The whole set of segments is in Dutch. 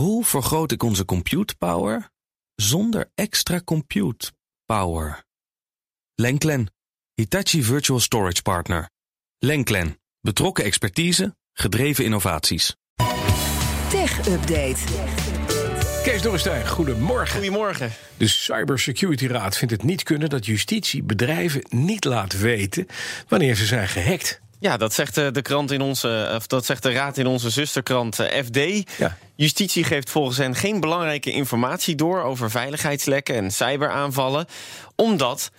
Hoe vergroot ik onze compute power zonder extra compute power? Lenklen, Hitachi Virtual Storage Partner. Lenklen, betrokken expertise, gedreven innovaties. Tech Update. Kees Dorrestein, goedemorgen. Goedemorgen. De Cybersecurity Raad vindt het niet kunnen dat justitie bedrijven niet laat weten wanneer ze zijn gehackt. Ja, dat zegt eh, de krant in onze, of dat zegt de raad in onze zusterkrant eh, FD. Ja. Justitie geeft volgens hen geen belangrijke informatie door over veiligheidslekken en cyberaanvallen, omdat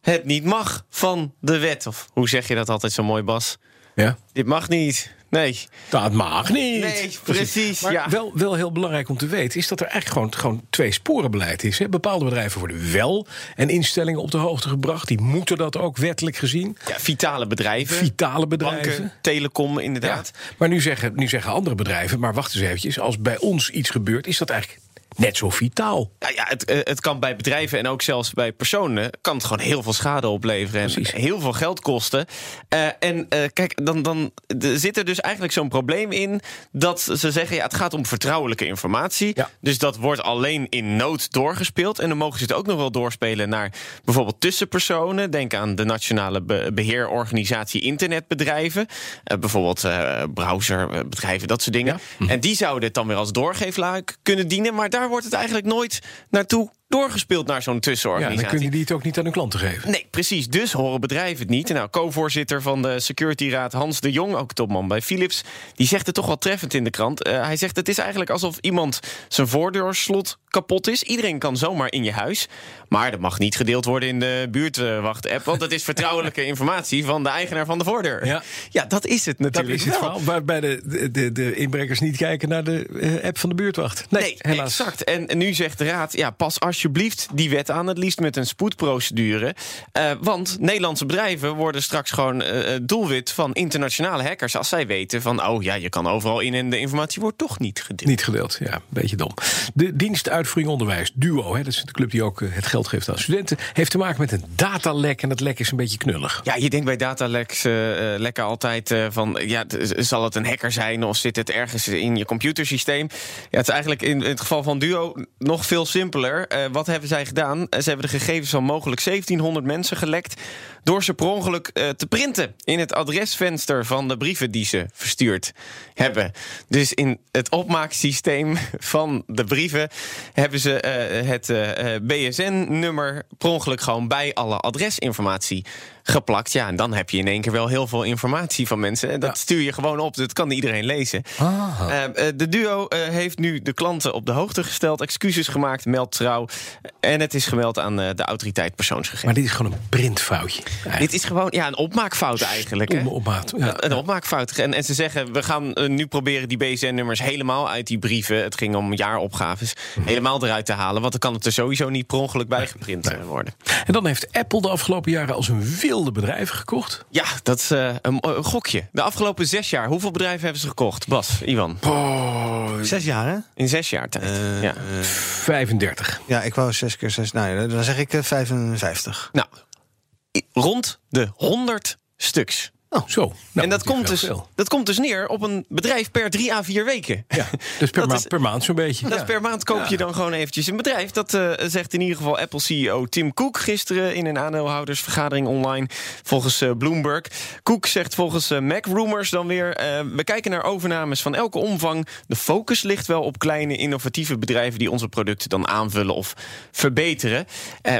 het niet mag van de wet. Of hoe zeg je dat altijd zo mooi, Bas? Ja. Dit mag niet. Nee. Dat mag niet. Nee, precies, Maar ja. wel, wel heel belangrijk om te weten is dat er eigenlijk gewoon, gewoon twee sporenbeleid is. Hè. Bepaalde bedrijven worden wel en instellingen op de hoogte gebracht. Die moeten dat ook wettelijk gezien. Ja, vitale bedrijven. Vitale bedrijven. Banken, telecom, Ja, inderdaad. maar nu zeggen, nu zeggen andere bedrijven, maar wacht eens eventjes, als bij ons iets gebeurt, is dat eigenlijk net zo vitaal. Nou ja, het, eh, het kan bij bedrijven en ook zelfs bij personen... kan het gewoon heel veel schade opleveren en Precies. heel veel geld kosten. Eh, en eh, kijk, dan, dan zit er dus eigenlijk zo'n probleem in... dat ze zeggen, ja, het gaat om vertrouwelijke informatie. Ja. Dus dat wordt alleen in nood doorgespeeld. En dan mogen ze het ook nog wel doorspelen naar bijvoorbeeld tussenpersonen. Denk aan de Nationale Be- Beheerorganisatie Internetbedrijven. Bijvoorbeeld browserbedrijven, dat soort dingen. En die zouden het dan weer als doorgeefluik kunnen dienen... maar daar wordt het eigenlijk nooit naartoe doorgespeeld naar zo'n Ja, dan tussenorganisatie. kunnen die het ook niet aan hun klanten geven. Nee, precies. Dus horen bedrijven het niet. Nou, co-voorzitter van de Security Raad Hans de Jong, ook topman bij Philips, die zegt het toch wel treffend in de krant. Eh, hij zegt: Het is eigenlijk alsof iemand zijn voordeurslot kapot is. Iedereen kan zomaar in je huis. Maar dat mag niet gedeeld worden in de buurtwacht-app. Want dat is vertrouwelijke informatie van de eigenaar van de voordeur. Ja. ja dat is het Dat natuurlijk. is het wel. Waarbij de, de, de, inbrekers niet kijken naar de eh, app van de buurtwacht. Nee, Nee, helaas. exact. En nu zegt de Raad, ja, pas alsjeblieft die wet aan, het liefst met een spoedprocedure. Eh, want Nederlandse bedrijven worden straks gewoon eh, doelwit van internationale hackers... als zij weten van, oh ja, je kan overal in en de informatie wordt toch niet gedeeld. Niet gedeeld, ja, een beetje dom. De dienst uitvoering onderwijs, DUO, hè, dat is de club die ook eh, het geld geeft aan studenten, heeft te maken met een datalek en dat lek is een beetje knullig. Ja, je denkt bij dataleks eh, eh, lekker altijd eh, van... ja, zal het een hacker zijn of zit het ergens in je computersysteem? Ja, het is eigenlijk in, in het geval van Duo nog veel simpeler. Eh, wat hebben zij gedaan? Eh, ze hebben de gegevens van mogelijk 1700 mensen gelekt... door ze per ongeluk eh, te printen in het adresvenster van de brieven die ze verstuurd hebben. Dus in het opmaaksysteem van de brieven hebben ze eh, het eh, BSN-nummer per ongeluk gewoon bij alle adresinformatie geplakt. Ja, en dan heb je in één keer wel heel veel informatie van mensen. En dat Ja. stuur je gewoon op. Dat kan iedereen lezen. Eh, de duo heeft nu de klanten op de hoogte gesteld, excuses gemaakt, meldt trouw. En het is gemeld aan de autoriteit persoonsgegevens. Maar dit is gewoon een printfoutje. Dit is gewoon ja, een opmaakfout eigenlijk. Hè? Ja. Een opmaakfout. En, en ze zeggen, we gaan eh, nu proberen die BSN-nummers helemaal uit die brieven... het ging om jaaropgaves, Mhm. helemaal eruit te halen. Want dan kan het er sowieso niet per ongeluk bij geprint eh, worden. En dan heeft Apple de afgelopen jaren als een wilde bedrijven gekocht. Ja, dat is eh, een, een gokje. De afgelopen zes jaar, hoeveel bedrijven hebben ze gekocht? Bas, Ivan. Oh, Zes jaar, hè? In zes jaar tijd. Ja. 35. Ja, ik wou zes keer zes. Nou, ja, dan zeg ik eh, 55. Nou, rond de 100 stuks. Zo. Nou, en dat komt, dus, veel. dat komt dus neer op een bedrijf per drie à vier weken. Ja, dus per, Dat ma- is- per maand zo'n beetje. Dat Ja. per maand koop je dan gewoon eventjes een bedrijf. Dat eh, zegt in ieder geval Apple-CEO Tim Cook gisteren in een aandeelhoudersvergadering online. Volgens eh, Bloomberg. Cook zegt volgens eh, Mac Rumors dan weer: we kijken naar overnames van elke omvang. De focus ligt wel op kleine innovatieve bedrijven die onze producten dan aanvullen of verbeteren.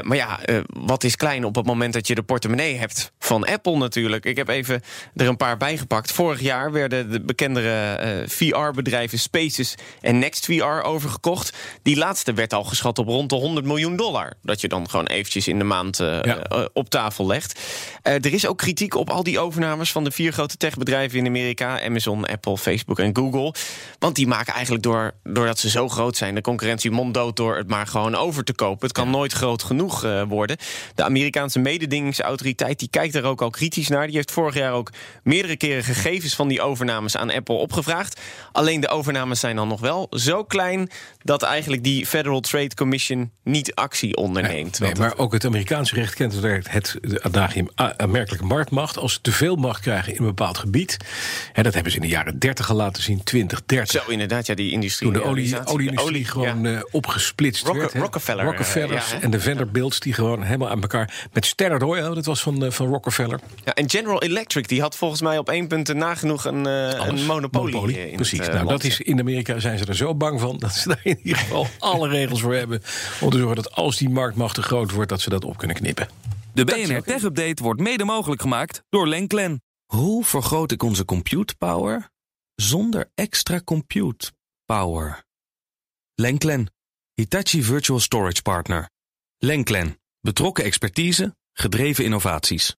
Maar ja, wat is klein op het moment dat je de portemonnee hebt van Apple natuurlijk? Ik heb even er een paar bijgepakt. Vorig jaar werden de bekendere eh, VR-bedrijven Spaces en NextVR overgekocht. Die laatste werd al geschat op rond de 100 miljoen dollar. Dat je dan gewoon eventjes in de maand eh, Ja. eh, op tafel legt. Er is ook kritiek op al die overnames van de vier grote techbedrijven in Amerika: Amazon, Apple, Facebook en Google. Want die maken eigenlijk door, doordat ze zo groot zijn, de concurrentie monddood door het maar gewoon over te kopen. Het kan nooit groot genoeg worden. De Amerikaanse mededingingsautoriteit die kijkt er ook al kritisch naar. Die heeft vorig jaar ook meerdere keren gegevens van die overnames aan Apple opgevraagd. Alleen de overnames zijn dan nog wel zo klein dat eigenlijk die Federal Trade Commission niet actie onderneemt. Nee, maar ook het Amerikaanse recht kent het, het de adagium aanmerkelijke marktmacht. Als ze te veel macht krijgen in een bepaald gebied. Hè, dat hebben ze in de jaren 30 al laten zien, 20, 30. Zo, inderdaad, ja, die industrie. Toen de olie, olieindustrie gewoon eh, opgesplitst Rock- werd. Rockefeller, Rockefellers ja, en de Vanderbilts die gewoon helemaal aan elkaar... Met Standard Oil, dat was van, eh, van Rockefeller. Ja, en General Electric die had volgens mij op één punt nagenoeg een, eh, een monopolie. in Precies. het, eh, nou, dat is, in Amerika zijn ze er zo bang van... dat ze daar in ieder geval alle regels voor hebben... om te zorgen dat als die marktmacht te groot wordt... dat ze dat op kunnen knippen. De BNR Tech Update wordt mede mogelijk gemaakt door Lenklen. Hoe vergroot ik onze compute power zonder extra compute power? Lenklen, Hitachi Virtual Storage Partner. Lenklen, betrokken expertise, gedreven innovaties.